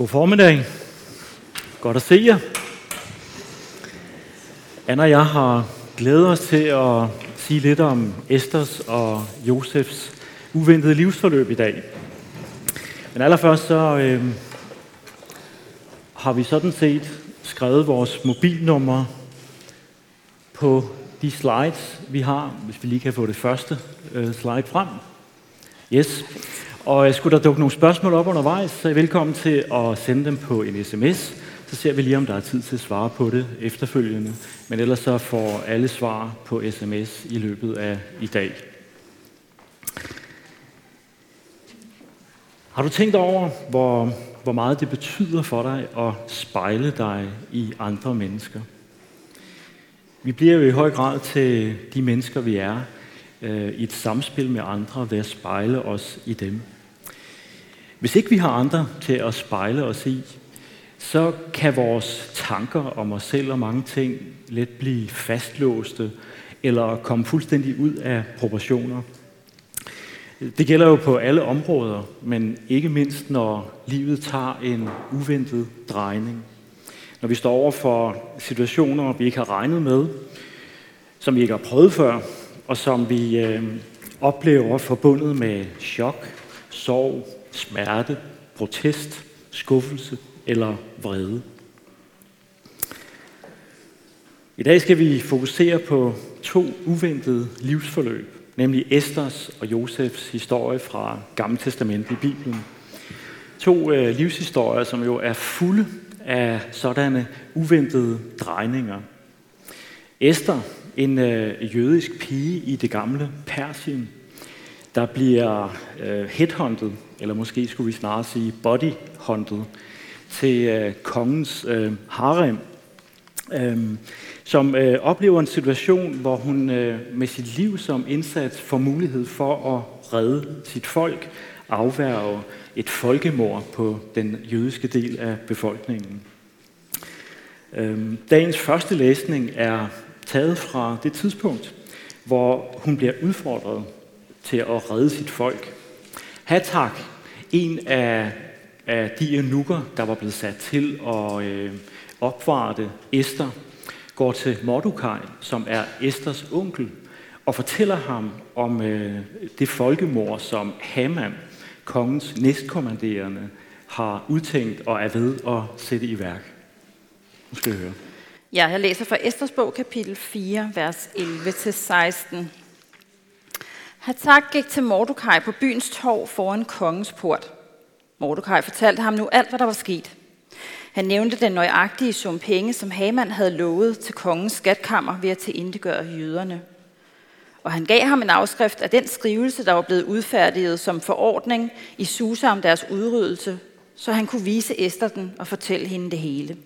God formiddag. Godt at se jer. Anna og jeg har glædet os til at sige lidt om Esters og Josefs uventede livsforløb i dag. Men allerførst så øh, har vi sådan set skrevet vores mobilnummer på de slides, vi har, hvis vi lige kan få det første øh, slide frem. Yes. Og øh, skulle der dukke nogle spørgsmål op undervejs, så er I velkommen til at sende dem på en sms. Så ser vi lige, om der er tid til at svare på det efterfølgende. Men ellers så får alle svar på sms i løbet af i dag. Har du tænkt over, hvor, hvor meget det betyder for dig at spejle dig i andre mennesker? Vi bliver jo i høj grad til de mennesker, vi er, øh, i et samspil med andre ved at spejle os i dem. Hvis ikke vi har andre til at spejle os i, så kan vores tanker om os selv og mange ting let blive fastlåste eller komme fuldstændig ud af proportioner. Det gælder jo på alle områder, men ikke mindst når livet tager en uventet drejning. Når vi står over for situationer, vi ikke har regnet med, som vi ikke har prøvet før, og som vi øh, oplever forbundet med chok, sorg, smerte, protest, skuffelse eller vrede. I dag skal vi fokusere på to uventede livsforløb, nemlig Esters og Josefs historie fra Gamle Testament i Bibelen. To øh, livshistorier, som jo er fulde af sådanne uventede drejninger. Esther, en øh, jødisk pige i det gamle Persien, der bliver øh, headhunted, eller måske skulle vi snarere sige bodyhunted, til øh, kongens øh, harem, øh, som øh, oplever en situation, hvor hun øh, med sit liv som indsats får mulighed for at redde sit folk, afværge et folkemord på den jødiske del af befolkningen. Øh, dagens første læsning er taget fra det tidspunkt, hvor hun bliver udfordret til at redde sit folk. Hatak, en af, af de eunukker, der var blevet sat til at øh, opvarte Esther, går til Mordukaj, som er Esters onkel, og fortæller ham om øh, det folkemord, som Haman, kongens næstkommanderende, har udtænkt og er ved at sætte i værk. Nu skal vi høre. Ja, jeg læser fra Esters bog, kapitel 4, vers 11-16. Hatak gik til Mordecai på byens torv foran kongens port. Mordecai fortalte ham nu alt, hvad der var sket. Han nævnte den nøjagtige sum penge, som Haman havde lovet til kongens skatkammer ved at tilindegøre jøderne. Og han gav ham en afskrift af den skrivelse, der var blevet udfærdiget som forordning i Susa om deres udryddelse, så han kunne vise Esther den og fortælle hende det hele.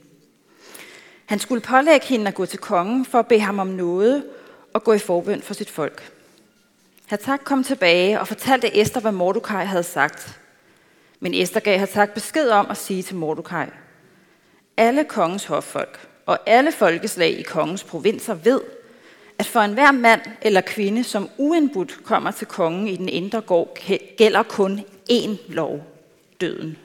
Han skulle pålægge hende at gå til kongen for at bede ham om noget og gå i forbøn for sit folk. Hatak kom tilbage og fortalte Esther, hvad Mordecai havde sagt. Men Esther gav Hatak besked om at sige til Mordecai, alle kongens hoffolk og alle folkeslag i kongens provinser ved, at for enhver mand eller kvinde, som uindbudt kommer til kongen i den indre gård, gælder kun én lov, døden.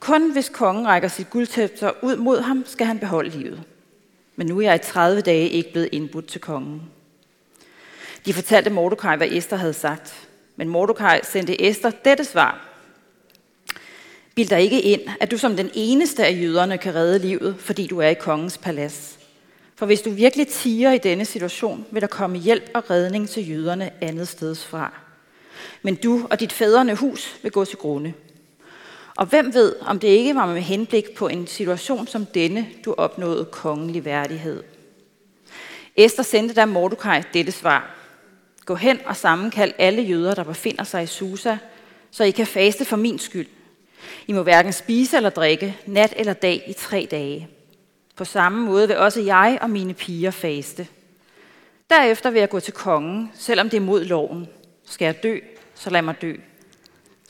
Kun hvis kongen rækker sit guldtæpter ud mod ham, skal han beholde livet. Men nu er jeg i 30 dage ikke blevet indbudt til kongen. De fortalte Mordecai, hvad Esther havde sagt. Men Mordecai sendte Esther dette svar. Bild dig ikke ind, at du som den eneste af jøderne kan redde livet, fordi du er i kongens palads. For hvis du virkelig tiger i denne situation, vil der komme hjælp og redning til jøderne andet steds fra. Men du og dit fædrene hus vil gå til grunde. Og hvem ved, om det ikke var med henblik på en situation som denne, du opnåede kongelig værdighed. Esther sendte da Mordecai dette svar. Gå hen og sammenkald alle jøder, der befinder sig i Susa, så I kan faste for min skyld. I må hverken spise eller drikke, nat eller dag i tre dage. På samme måde vil også jeg og mine piger faste. Derefter vil jeg gå til kongen, selvom det er mod loven. Skal jeg dø, så lad mig dø.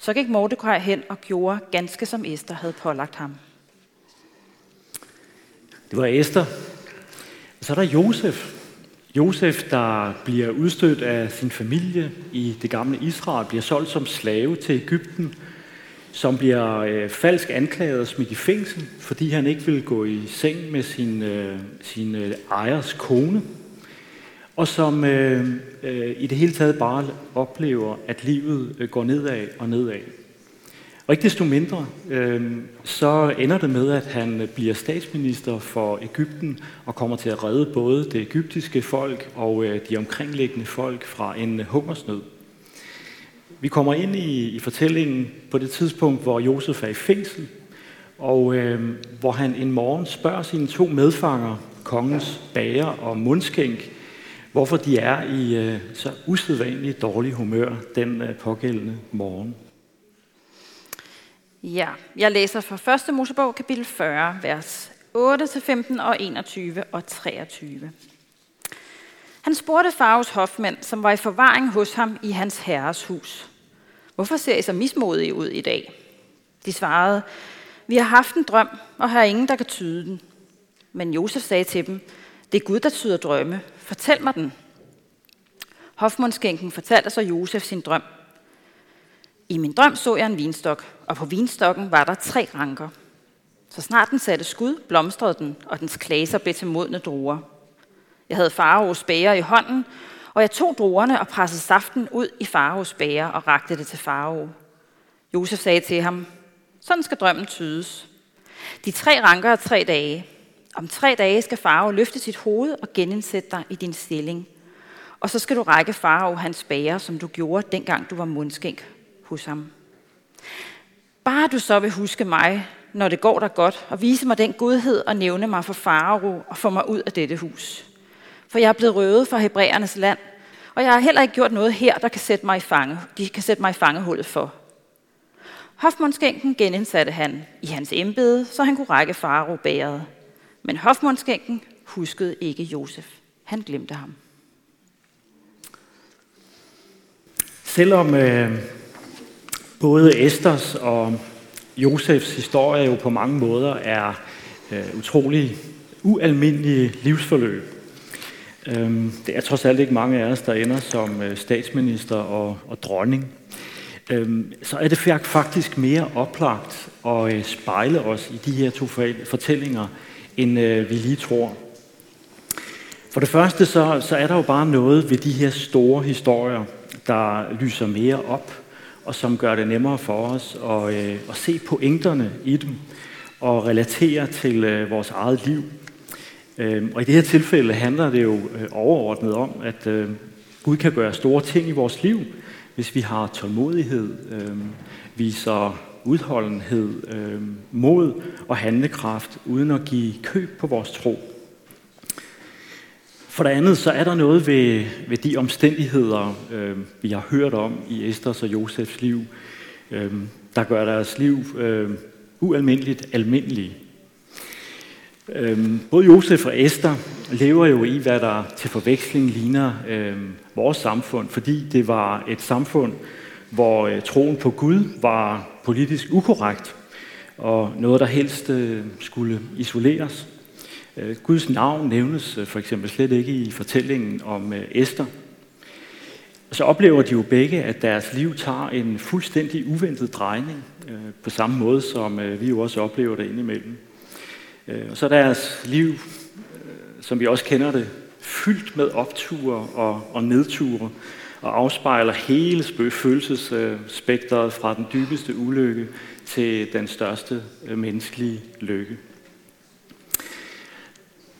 Så gik Mordecai hen og gjorde ganske som Esther havde pålagt ham. Det var Esther. Og så er der Josef. Josef, der bliver udstødt af sin familie i det gamle Israel, bliver solgt som slave til Ægypten. som bliver øh, falsk anklaget og smidt i fængsel, fordi han ikke ville gå i seng med sin, øh, sin øh, ejers kone, og som øh, øh, i det hele taget bare oplever, at livet øh, går nedad og nedad. Og ikke desto mindre, øh, så ender det med, at han bliver statsminister for Ægypten og kommer til at redde både det egyptiske folk og øh, de omkringliggende folk fra en hungersnød. Vi kommer ind i, i fortællingen på det tidspunkt, hvor Josef er i fængsel, og øh, hvor han en morgen spørger sine to medfanger, kongens bager og mundskænk, hvorfor de er i øh, så usædvanligt dårlig humør den øh, pågældende morgen. Ja, jeg læser fra 1. Mosebog, kapitel 40, vers 8-15 og 21 og 23. Han spurgte Faros hofmænd, som var i forvaring hos ham i hans herres hus. Hvorfor ser I så mismodige ud i dag? De svarede, vi har haft en drøm, og har ingen, der kan tyde den. Men Josef sagde til dem, det er Gud, der tyder drømme. Fortæl mig den. Hofmundskænken fortalte så Josef sin drøm. I min drøm så jeg en vinstok, og på vinstokken var der tre ranker. Så snart den satte skud, blomstrede den, og dens klaser blev til modne druer. Jeg havde faraos bæger i hånden, og jeg tog druerne og pressede saften ud i faraos bæger og rakte det til farao. Josef sagde til ham, sådan skal drømmen tydes. De tre ranker er tre dage. Om tre dage skal farao løfte sit hoved og genindsætte dig i din stilling. Og så skal du række farao hans bager, som du gjorde, dengang du var mundskænk hos ham. Bare du så vil huske mig, når det går dig godt, og vise mig den godhed og nævne mig for farao og få mig ud af dette hus. For jeg er blevet røvet fra hebræernes land, og jeg har heller ikke gjort noget her, der kan sætte mig i fange. De kan sætte mig i fangehullet for. Hofmundskænken genindsatte han i hans embede, så han kunne række farao bæret. Men hofmundskænken huskede ikke Josef. Han glemte ham. Selvom øh, både Esters og Josefs historie jo på mange måder er øh, utrolig ualmindelige livsforløb, øh, det er trods alt ikke mange af os, der ender som øh, statsminister og, og dronning, øh, så er det faktisk mere oplagt at øh, spejle os i de her to fortællinger, end øh, vi lige tror. For det første så, så er der jo bare noget ved de her store historier, der lyser mere op, og som gør det nemmere for os at, øh, at se pointerne i dem og relatere til øh, vores eget liv. Øh, og i det her tilfælde handler det jo øh, overordnet om, at øh, Gud kan gøre store ting i vores liv, hvis vi har tålmodighed, øh, viser udholdenhed, øh, mod og handlekraft, uden at give køb på vores tro. For det andet, så er der noget ved, ved de omstændigheder, øh, vi har hørt om i Esters og Josefs liv, øh, der gør deres liv øh, ualmindeligt almindelige. Øh, både Josef og Esther lever jo i, hvad der til forveksling ligner øh, vores samfund, fordi det var et samfund, hvor øh, troen på Gud var politisk ukorrekt, og noget, der helst øh, skulle isoleres. Øh, Guds navn nævnes øh, for eksempel slet ikke i fortællingen om øh, Esther. Så oplever de jo begge, at deres liv tager en fuldstændig uventet drejning, øh, på samme måde som øh, vi jo også oplever det indimellem. Øh, og så er deres liv, som vi også kender det, fyldt med opture og, og nedture, og afspejler hele følelsesspektret fra den dybeste ulykke til den største øh, menneskelige lykke.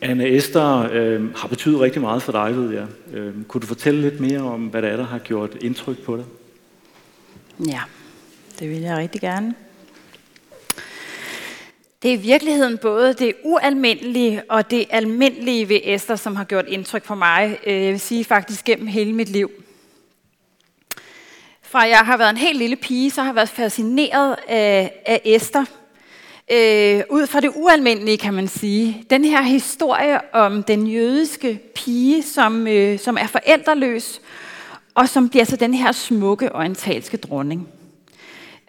Anne Esther øh, har betydet rigtig meget for dig, ved jeg. Øh, kunne du fortælle lidt mere om, hvad det er, der har gjort indtryk på dig? Ja, det vil jeg rigtig gerne. Det er i virkeligheden både det ualmindelige og det almindelige ved Esther, som har gjort indtryk på mig, øh, jeg vil sige faktisk gennem hele mit liv. Fra jeg har været en helt lille pige, så har jeg været fascineret af, af Esther – øh, ud fra det ualmindelige, kan man sige. Den her historie om den jødiske pige, som, øh, som er forældreløs, og som bliver så den her smukke orientalske dronning.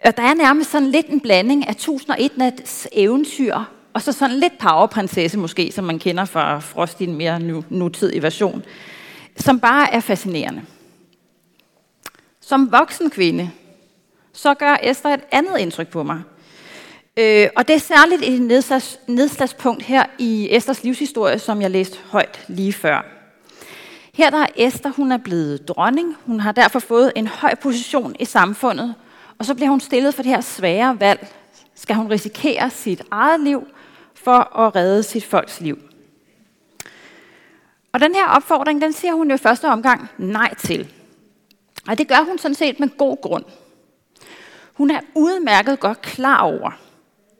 Og der er nærmest sådan lidt en blanding af 1001 nats eventyr, og så sådan lidt powerprinsesse måske, som man kender fra Frost i en mere nu, nutidig version, som bare er fascinerende. Som voksen kvinde, så gør Esther et andet indtryk på mig. Øh, og det er særligt et nedslags, nedslagspunkt her i Esters livshistorie, som jeg læste højt lige før. Her der er Esther, hun er blevet dronning. Hun har derfor fået en høj position i samfundet. Og så bliver hun stillet for det her svære valg. Skal hun risikere sit eget liv for at redde sit folks liv? Og den her opfordring, den siger hun jo i første omgang nej til. Og det gør hun sådan set med god grund. Hun er udmærket godt klar over,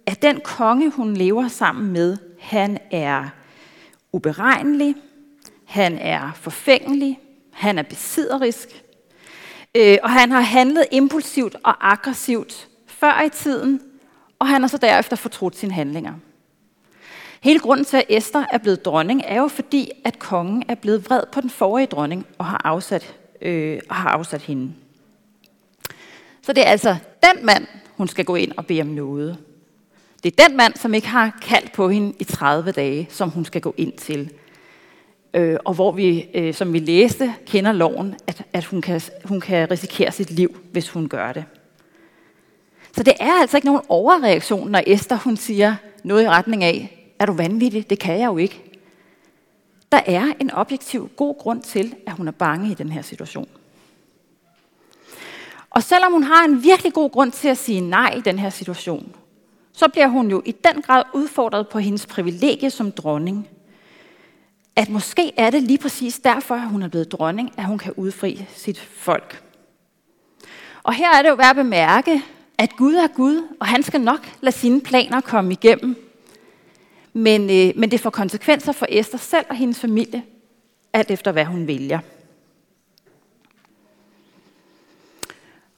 at den konge, hun lever sammen med, han er uberegnelig, han er forfængelig, han er besidderisk, øh, og han har handlet impulsivt og aggressivt før i tiden, og han har så derefter fortrudt sine handlinger. Hele grunden til, at Esther er blevet dronning, er jo fordi, at kongen er blevet vred på den forrige dronning og har afsat, øh, og har afsat hende. Så det er altså den mand, hun skal gå ind og bede om noget. Det er den mand, som ikke har kaldt på hende i 30 dage, som hun skal gå ind til. Øh, og hvor vi, øh, som vi læste, kender loven, at, at hun, kan, hun kan risikere sit liv, hvis hun gør det. Så det er altså ikke nogen overreaktion, når Esther hun siger noget i retning af, er du vanvittig? Det kan jeg jo ikke. Der er en objektiv god grund til, at hun er bange i den her situation. Og selvom hun har en virkelig god grund til at sige nej i den her situation, så bliver hun jo i den grad udfordret på hendes privilegie som dronning. At måske er det lige præcis derfor, at hun er blevet dronning, at hun kan udfri sit folk. Og her er det jo værd at bemærke, at Gud er Gud, og han skal nok lade sine planer komme igennem. Men, øh, men det får konsekvenser for Esther selv og hendes familie, alt efter hvad hun vælger.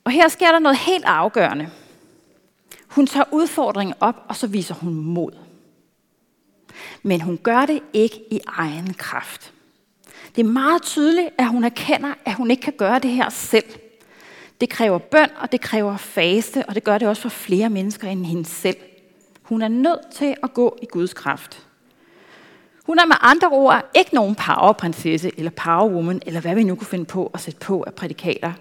Og her sker der noget helt afgørende. Hun tager udfordringen op, og så viser hun mod. Men hun gør det ikke i egen kraft. Det er meget tydeligt, at hun erkender, at hun ikke kan gøre det her selv. Det kræver bøn, og det kræver faste, og det gør det også for flere mennesker end hende selv. Hun er nødt til at gå i Guds kraft. Hun er med andre ord ikke nogen powerprinsesse eller powerwoman, eller hvad vi nu kunne finde på at sætte på af prædikater.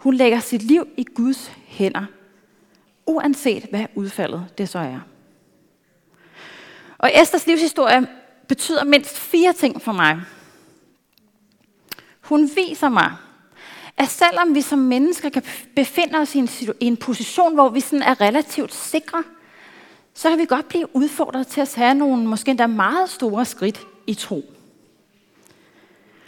Hun lægger sit liv i Guds hænder, uanset hvad udfaldet det så er. Og Esters livshistorie betyder mindst fire ting for mig. Hun viser mig, at selvom vi som mennesker kan befinde os i en, i en position, hvor vi sådan er relativt sikre, så kan vi godt blive udfordret til at tage nogle måske endda meget store skridt i tro.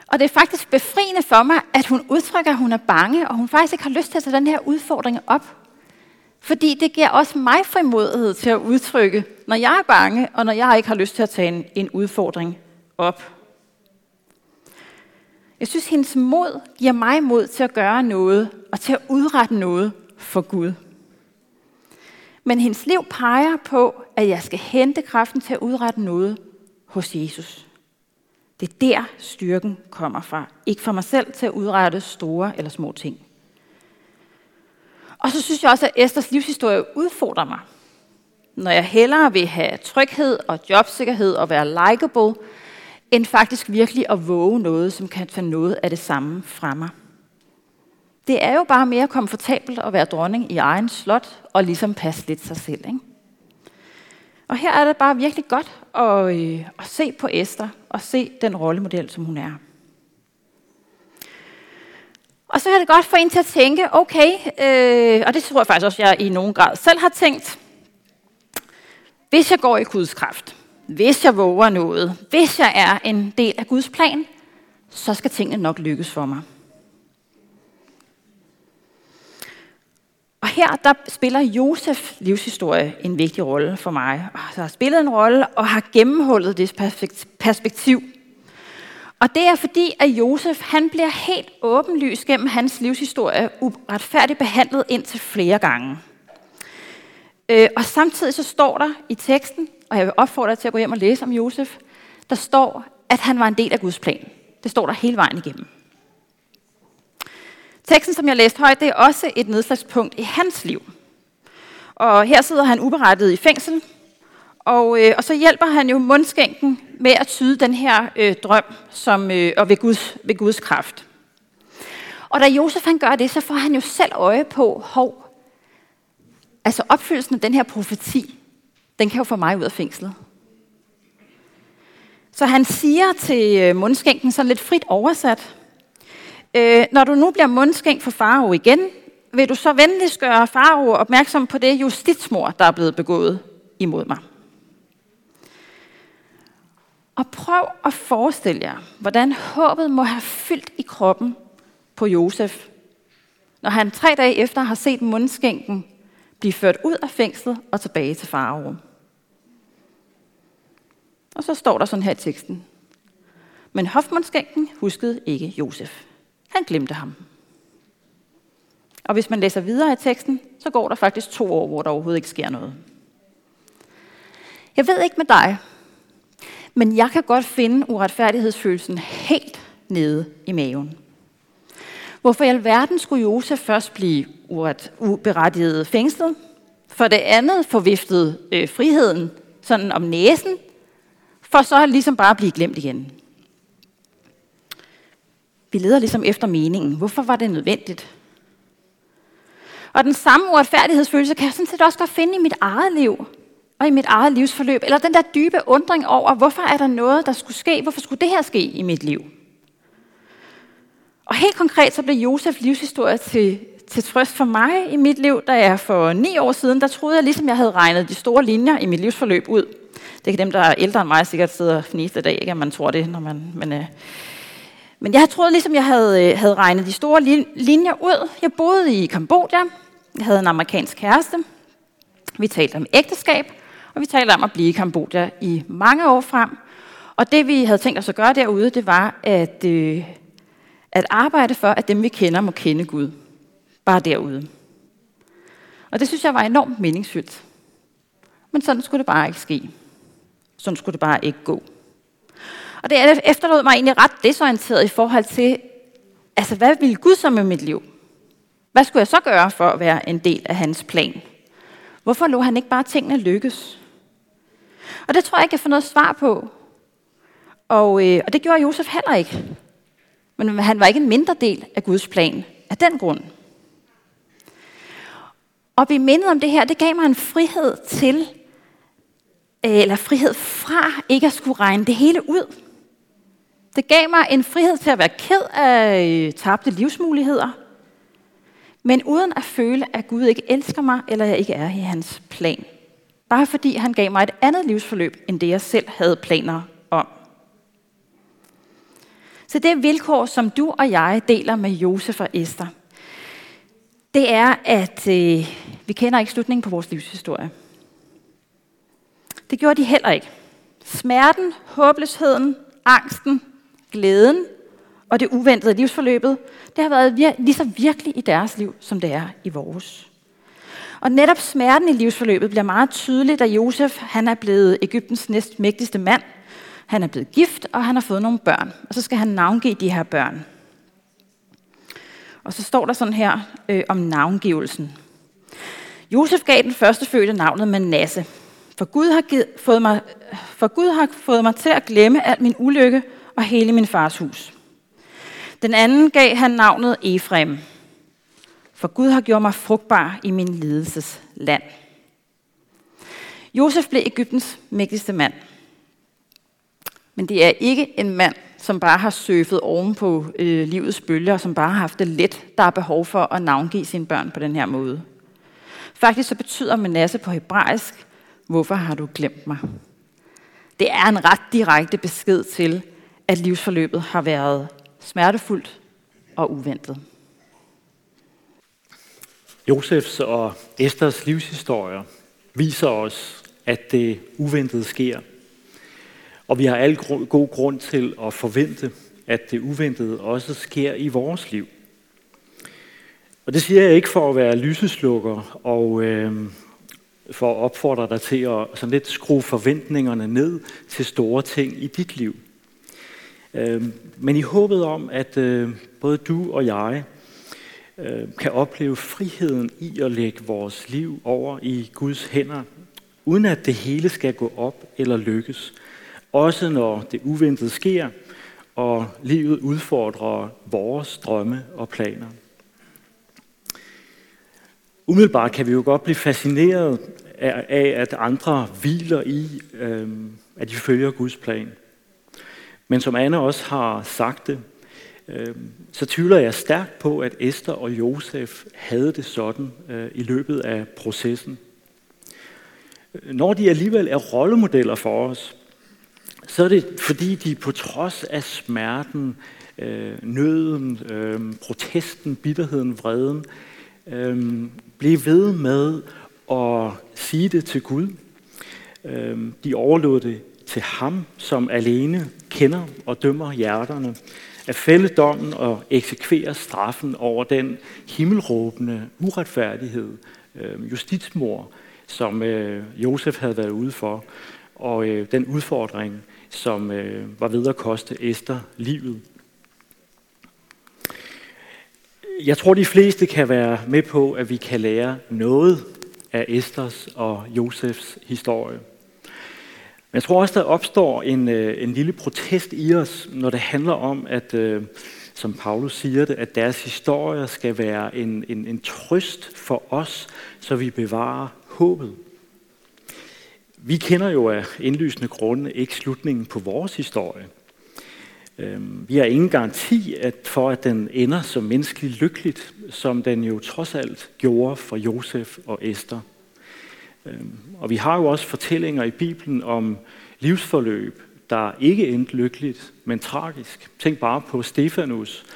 Og det er faktisk befriende for mig, at hun udtrykker, at hun er bange, og hun faktisk ikke har lyst til at tage den her udfordring op. Fordi det giver også mig frimodighed til at udtrykke, når jeg er bange, og når jeg ikke har lyst til at tage en, en udfordring op. Jeg synes, hendes mod giver mig mod til at gøre noget, og til at udrette noget for Gud. Men hendes liv peger på, at jeg skal hente kraften til at udrette noget hos Jesus. Det er der styrken kommer fra. Ikke fra mig selv til at udrette store eller små ting. Og så synes jeg også, at Esters livshistorie udfordrer mig. Når jeg hellere vil have tryghed og jobsikkerhed og være likable, end faktisk virkelig at våge noget, som kan tage noget af det samme fra mig. Det er jo bare mere komfortabelt at være dronning i egen slot og ligesom passe lidt sig selv. Ikke? Og her er det bare virkelig godt at, øh, at se på Esther og se den rollemodel, som hun er. Og så er det godt for en til at tænke, okay, øh, og det tror jeg faktisk også, jeg i nogen grad selv har tænkt, hvis jeg går i Guds kraft, hvis jeg våger noget, hvis jeg er en del af Guds plan, så skal tingene nok lykkes for mig. Og her der spiller Josef livshistorie en vigtig rolle for mig. Og har spillet en rolle og har gennemhullet det perspektiv. Og det er fordi, at Josef han bliver helt åbenlyst gennem hans livshistorie uretfærdigt behandlet indtil flere gange. Øh, og samtidig så står der i teksten, og jeg vil opfordre dig til at gå hjem og læse om Josef, der står, at han var en del af Guds plan. Det står der hele vejen igennem. Teksten, som jeg læste højt, det er også et nedslagspunkt i hans liv. Og her sidder han uberettet i fængsel, og, øh, og så hjælper han jo mundskænken med at tyde den her øh, drøm som, øh, og ved Guds, ved Guds kraft. Og da Josef han gør det, så får han jo selv øje på, hov, altså opfyldelsen af den her profeti, den kan jo få mig ud af fængslet. Så han siger til øh, mundskænken, sådan lidt frit oversat, øh, når du nu bliver mundskænk for farao igen, vil du så venligst gøre farao opmærksom på det justitsmor, der er blevet begået imod mig. Og prøv at forestille jer, hvordan håbet må have fyldt i kroppen på Josef, når han tre dage efter har set mundskænken blive ført ud af fængslet og tilbage til farao. Og så står der sådan her i teksten. Men hofmundskænken huskede ikke Josef. Han glemte ham. Og hvis man læser videre i teksten, så går der faktisk to år, hvor der overhovedet ikke sker noget. Jeg ved ikke med dig, men jeg kan godt finde uretfærdighedsfølelsen helt nede i maven. Hvorfor i alverden skulle Josef først blive uret, uberettiget fængslet? For det andet forviftede øh, friheden sådan om næsen, for så ligesom bare at blive glemt igen. Vi leder ligesom efter meningen. Hvorfor var det nødvendigt? Og den samme uretfærdighedsfølelse kan jeg sådan set også godt finde i mit eget liv og i mit eget livsforløb. Eller den der dybe undring over, hvorfor er der noget, der skulle ske? Hvorfor skulle det her ske i mit liv? Og helt konkret så blev Josef livshistorie til, til trøst for mig i mit liv, da jeg for ni år siden, der troede jeg ligesom, jeg havde regnet de store linjer i mit livsforløb ud. Det kan dem, der er ældre end mig, sikkert sidde og fnise i dag, ikke at man tror det, når man... Men, øh, men jeg troede ligesom, jeg havde, øh, havde regnet de store linjer ud. Jeg boede i Kambodja. Jeg havde en amerikansk kæreste. Vi talte om ægteskab, og vi talte om at blive i Kambodja i mange år frem. Og det vi havde tænkt os at gøre derude, det var at, øh, at arbejde for, at dem vi kender må kende Gud. Bare derude. Og det synes jeg var enormt meningsfyldt. Men sådan skulle det bare ikke ske. Sådan skulle det bare ikke gå. Og det efterlod mig egentlig ret desorienteret i forhold til, altså hvad ville Gud så med mit liv? Hvad skulle jeg så gøre for at være en del af hans plan? Hvorfor lå han ikke bare tingene lykkes? Og det tror jeg ikke, jeg får noget svar på. Og, øh, og det gjorde Josef heller ikke. Men han var ikke en mindre del af Guds plan af den grund. Og vi mindede om det her, det gav mig en frihed til, øh, eller frihed fra ikke at skulle regne det hele ud. Det gav mig en frihed til at være ked af øh, tabte livsmuligheder, men uden at føle, at Gud ikke elsker mig, eller jeg ikke er i hans plan. Bare fordi han gav mig et andet livsforløb, end det jeg selv havde planer om. Så det vilkår, som du og jeg deler med Josef og Esther, det er, at øh, vi kender ikke slutningen på vores livshistorie. Det gjorde de heller ikke. Smerten, håbløsheden, angsten, glæden og det uventede livsforløbet, det har været vir- lige så virkelig i deres liv, som det er i vores. Og netop smerten i livsforløbet bliver meget tydelig, da Josef han er blevet Ægyptens næstmægtigste mand. Han er blevet gift, og han har fået nogle børn. Og så skal han navngive de her børn. Og så står der sådan her øh, om navngivelsen. Josef gav den første fødte navnet Manasse. For Gud, har givet, fået mig, for Gud har fået mig til at glemme al min ulykke og hele min fars hus. Den anden gav han navnet Efraim. For Gud har gjort mig frugtbar i min lidelses land. Josef blev Ægyptens mægtigste mand. Men det er ikke en mand, som bare har surfet oven på øh, livets bølger, og som bare har haft det let, der er behov for at navngive sine børn på den her måde. Faktisk så betyder Manasse på hebraisk, hvorfor har du glemt mig? Det er en ret direkte besked til, at livsforløbet har været smertefuldt og uventet. Josefs og Esters livshistorier viser os, at det uventede sker. Og vi har al god grund til at forvente, at det uventede også sker i vores liv. Og det siger jeg ikke for at være lyseslukker og øh, for at opfordre dig til at sådan lidt skrue forventningerne ned til store ting i dit liv. Øh, men i håbet om, at øh, både du og jeg øh, kan opleve friheden i at lægge vores liv over i Guds hænder, uden at det hele skal gå op eller lykkes. Også når det uventede sker, og livet udfordrer vores drømme og planer. Umiddelbart kan vi jo godt blive fascineret af, at andre hviler i, øh, at de følger Guds plan. Men som Anne også har sagt det, øh, så tvivler jeg stærkt på, at Esther og Josef havde det sådan øh, i løbet af processen. Øh, når de alligevel er rollemodeller for os, så er det fordi de på trods af smerten, øh, nøden, øh, protesten, bitterheden, vreden, øh, blev ved med at sige det til Gud. Øh, de overlod det til ham, som alene kender og dømmer hjerterne, at fælde dommen og eksekvere straffen over den himmelråbende uretfærdighed, øh, justitsmor, som øh, Josef havde været ude for, og øh, den udfordring, som øh, var ved at koste Esther livet. Jeg tror, de fleste kan være med på, at vi kan lære noget af Esters og Josefs historie. Men jeg tror også, der opstår en, øh, en lille protest i os, når det handler om, at, øh, som Paulus siger det, at deres historier skal være en, en, en trøst for os, så vi bevarer håbet. Vi kender jo af indlysende grunde ikke slutningen på vores historie. Øhm, vi har ingen garanti at for, at den ender så menneskeligt lykkeligt, som den jo trods alt gjorde for Josef og Esther. Øhm, og vi har jo også fortællinger i Bibelen om livsforløb, der ikke endte lykkeligt, men tragisk. Tænk bare på Stefanus,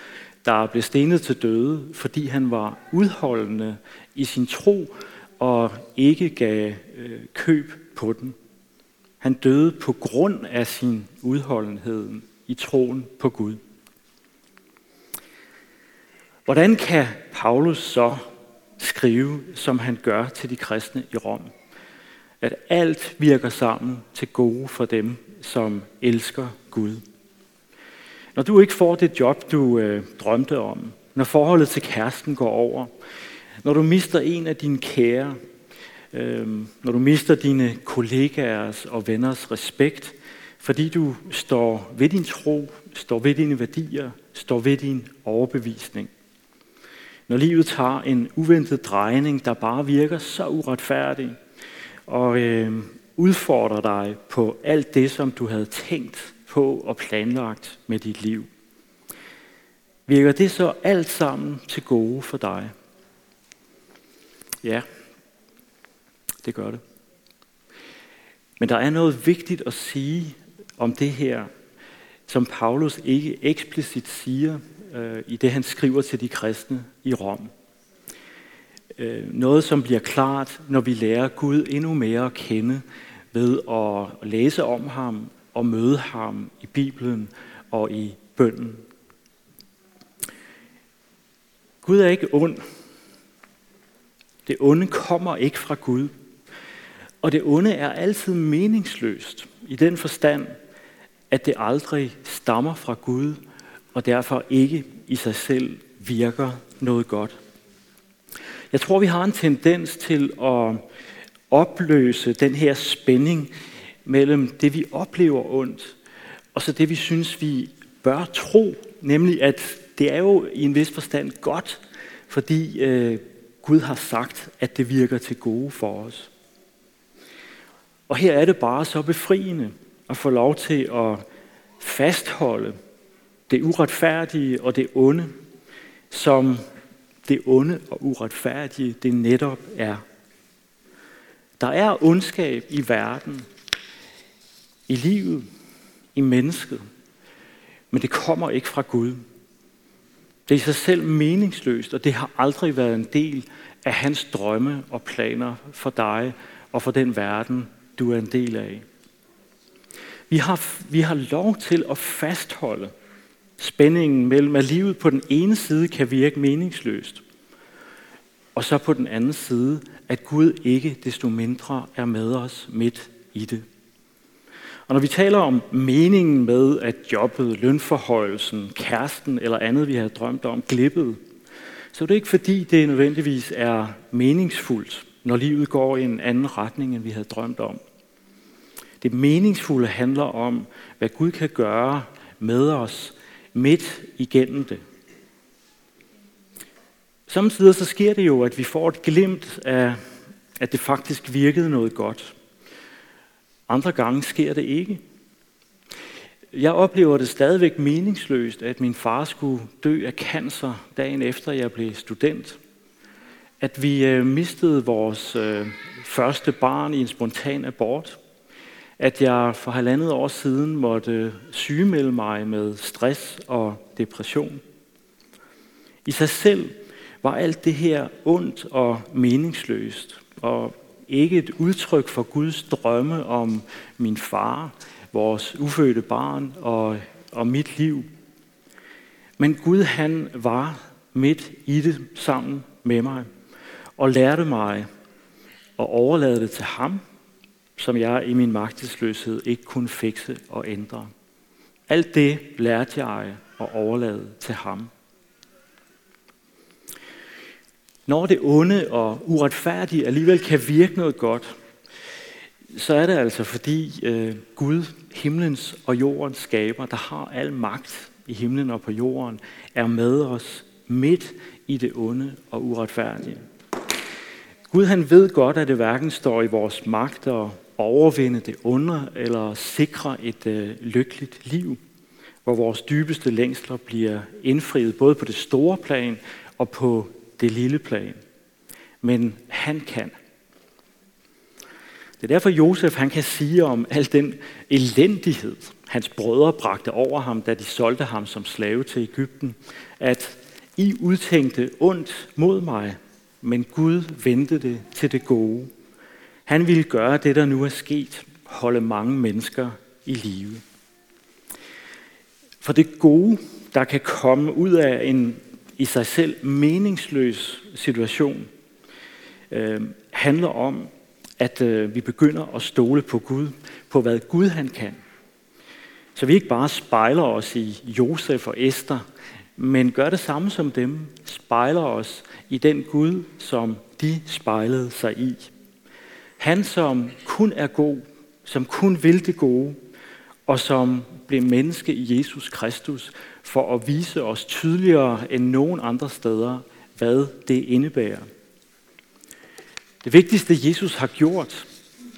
der blev stenet til døde, fordi han var udholdende i sin tro og ikke gav øh, køb på den. Han døde på grund af sin udholdenhed i troen på Gud. Hvordan kan Paulus så skrive, som han gør til de kristne i Rom? At alt virker sammen til gode for dem, som elsker Gud. Når du ikke får det job, du øh, drømte om, når forholdet til kæresten går over, når du mister en af dine kære, øh, når du mister dine kollegaers og venners respekt, fordi du står ved din tro, står ved dine værdier, står ved din overbevisning. Når livet tager en uventet drejning, der bare virker så uretfærdig, og øh, udfordrer dig på alt det, som du havde tænkt på og planlagt med dit liv. Virker det så alt sammen til gode for dig? Ja, det gør det. Men der er noget vigtigt at sige om det her, som Paulus ikke eksplicit siger øh, i det, han skriver til de kristne i Rom. Øh, noget, som bliver klart, når vi lærer Gud endnu mere at kende ved at læse om ham og møde ham i Bibelen og i bønden. Gud er ikke ond. Det onde kommer ikke fra Gud. Og det onde er altid meningsløst i den forstand, at det aldrig stammer fra Gud, og derfor ikke i sig selv virker noget godt. Jeg tror, vi har en tendens til at opløse den her spænding mellem det, vi oplever ondt, og så det, vi synes, vi bør tro, nemlig at det er jo i en vis forstand godt, fordi øh, Gud har sagt, at det virker til gode for os. Og her er det bare så befriende at få lov til at fastholde det uretfærdige og det onde, som det onde og uretfærdige det netop er. Der er ondskab i verden, i livet, i mennesket, men det kommer ikke fra Gud. Det er i sig selv meningsløst, og det har aldrig været en del af hans drømme og planer for dig og for den verden, du er en del af. Vi har, vi har lov til at fastholde spændingen mellem, at livet på den ene side kan virke meningsløst, og så på den anden side, at Gud ikke desto mindre er med os midt i det. Og når vi taler om meningen med, at jobbet, lønforhøjelsen, kæresten eller andet, vi havde drømt om, glippede, så er det ikke fordi, det nødvendigvis er meningsfuldt, når livet går i en anden retning, end vi havde drømt om. Det meningsfulde handler om, hvad Gud kan gøre med os midt igennem det. Samtidig så sker det jo, at vi får et glimt af, at det faktisk virkede noget godt. Andre gange sker det ikke. Jeg oplever det stadigvæk meningsløst, at min far skulle dø af cancer dagen efter jeg blev student. At vi øh, mistede vores øh, første barn i en spontan abort. At jeg for halvandet år siden måtte øh, sygemelde mig med stress og depression. I sig selv var alt det her ondt og meningsløst, og ikke et udtryk for Guds drømme om min far, vores ufødte barn og, og mit liv. Men Gud han var midt i det sammen med mig og lærte mig at overlade det til ham, som jeg i min magtesløshed ikke kunne fikse og ændre. Alt det lærte jeg at overlade til ham. Når det onde og uretfærdige alligevel kan virke noget godt, så er det altså fordi øh, Gud, himlens og jordens skaber, der har al magt i himlen og på jorden, er med os midt i det onde og uretfærdige. Gud han ved godt, at det hverken står i vores magt at overvinde det onde eller sikre et øh, lykkeligt liv, hvor vores dybeste længsler bliver indfriet både på det store plan og på det lille plan. Men han kan. Det er derfor Josef han kan sige om al den elendighed, hans brødre bragte over ham, da de solgte ham som slave til Ægypten, at I udtænkte ondt mod mig, men Gud vendte det til det gode. Han ville gøre det, der nu er sket, holde mange mennesker i live. For det gode, der kan komme ud af en i sig selv meningsløs situation, øh, handler om, at øh, vi begynder at stole på Gud, på hvad Gud han kan. Så vi ikke bare spejler os i Josef og Esther, men gør det samme som dem, spejler os i den Gud, som de spejlede sig i. Han, som kun er god, som kun vil det gode, og som blev menneske i Jesus Kristus for at vise os tydeligere end nogen andre steder, hvad det indebærer. Det vigtigste, Jesus har gjort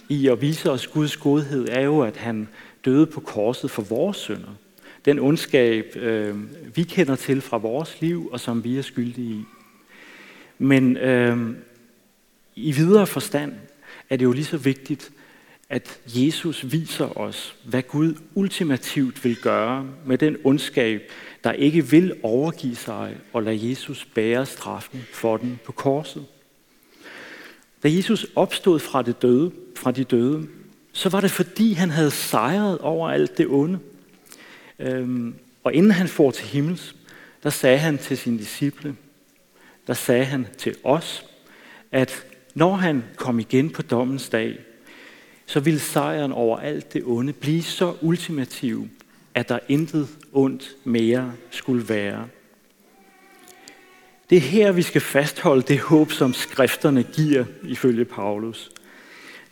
i at vise os Guds godhed, er jo, at han døde på korset for vores synder. Den ondskab, øh, vi kender til fra vores liv, og som vi er skyldige i. Men øh, i videre forstand er det jo lige så vigtigt, at Jesus viser os, hvad Gud ultimativt vil gøre med den ondskab, der ikke vil overgive sig og lade Jesus bære straffen for den på korset. Da Jesus opstod fra, det døde, fra de døde, så var det fordi, han havde sejret over alt det onde. Øhm, og inden han får til himmels, der sagde han til sine disciple, der sagde han til os, at når han kom igen på dommens dag, så ville sejren over alt det onde blive så ultimativ, at der intet ondt mere skulle være. Det er her, vi skal fastholde det håb, som skrifterne giver, ifølge Paulus.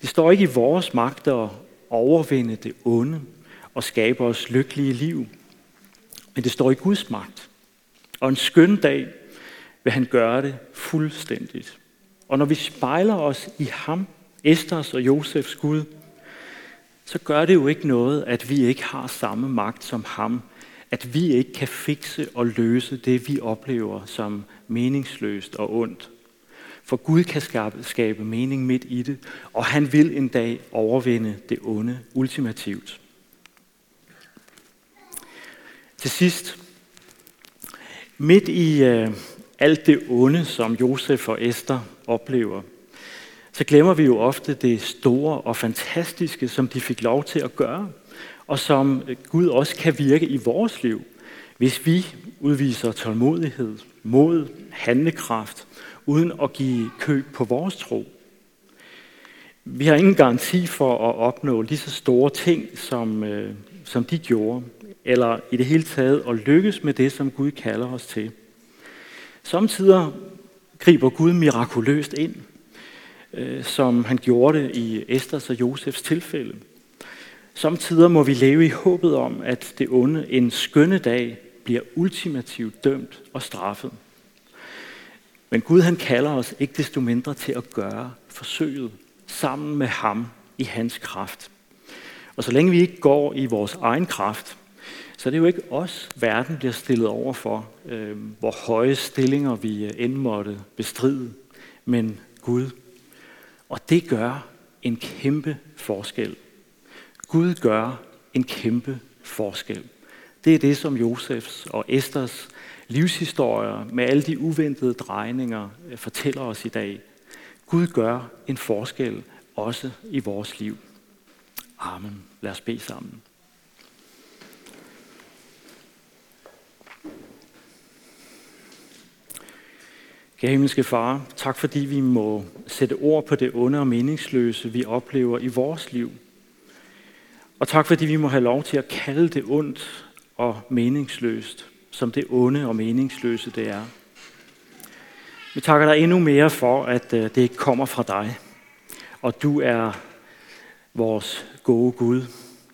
Det står ikke i vores magt at overvinde det onde og skabe os lykkelige liv. Men det står i Guds magt. Og en skøn dag vil han gøre det fuldstændigt. Og når vi spejler os i ham, Esters og Josefs Gud, så gør det jo ikke noget, at vi ikke har samme magt som ham. At vi ikke kan fikse og løse det, vi oplever som meningsløst og ondt. For Gud kan skabe, skabe mening midt i det, og han vil en dag overvinde det onde ultimativt. Til sidst, midt i øh, alt det onde, som Josef og Esther oplever, så glemmer vi jo ofte det store og fantastiske, som de fik lov til at gøre, og som Gud også kan virke i vores liv, hvis vi udviser tålmodighed, mod, handlekraft, uden at give køb på vores tro. Vi har ingen garanti for at opnå lige så store ting, som, øh, som de gjorde, eller i det hele taget at lykkes med det, som Gud kalder os til. Samtidig griber Gud mirakuløst ind, øh, som han gjorde det i Esters og Josefs tilfælde. Samtidig må vi leve i håbet om, at det onde en skønne dag bliver ultimativt dømt og straffet. Men Gud han kalder os ikke desto mindre til at gøre forsøget sammen med ham i hans kraft. Og så længe vi ikke går i vores egen kraft, så det er jo ikke os, verden bliver stillet over for, øh, hvor høje stillinger vi øh, end måtte bestride, men Gud. Og det gør en kæmpe forskel. Gud gør en kæmpe forskel. Det er det, som Josefs og Esters livshistorier med alle de uventede drejninger øh, fortæller os i dag. Gud gør en forskel også i vores liv. Amen. Lad os bede sammen. Kære himmelske far, tak fordi vi må sætte ord på det onde og meningsløse, vi oplever i vores liv. Og tak fordi vi må have lov til at kalde det ondt og meningsløst, som det onde og meningsløse det er. Vi takker dig endnu mere for, at øh, det ikke kommer fra dig, og du er vores gode Gud,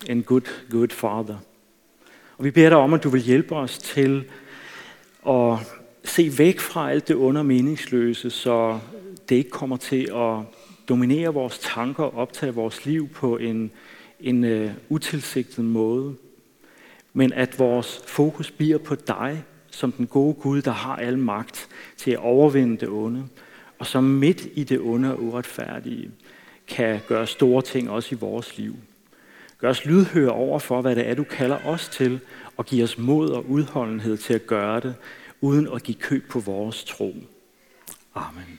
en good, good Father. Og vi beder dig om, at du vil hjælpe os til at se væk fra alt det under meningsløse, så det ikke kommer til at dominere vores tanker og optage vores liv på en, en uh, utilsigtet måde. Men at vores fokus bliver på dig, som den gode Gud, der har al magt til at overvinde det onde, og som midt i det onde og uretfærdige kan gøre store ting også i vores liv. Gør os lydhøre over for, hvad det er, du kalder os til, og giv os mod og udholdenhed til at gøre det, uden at give køb på vores tro. Amen.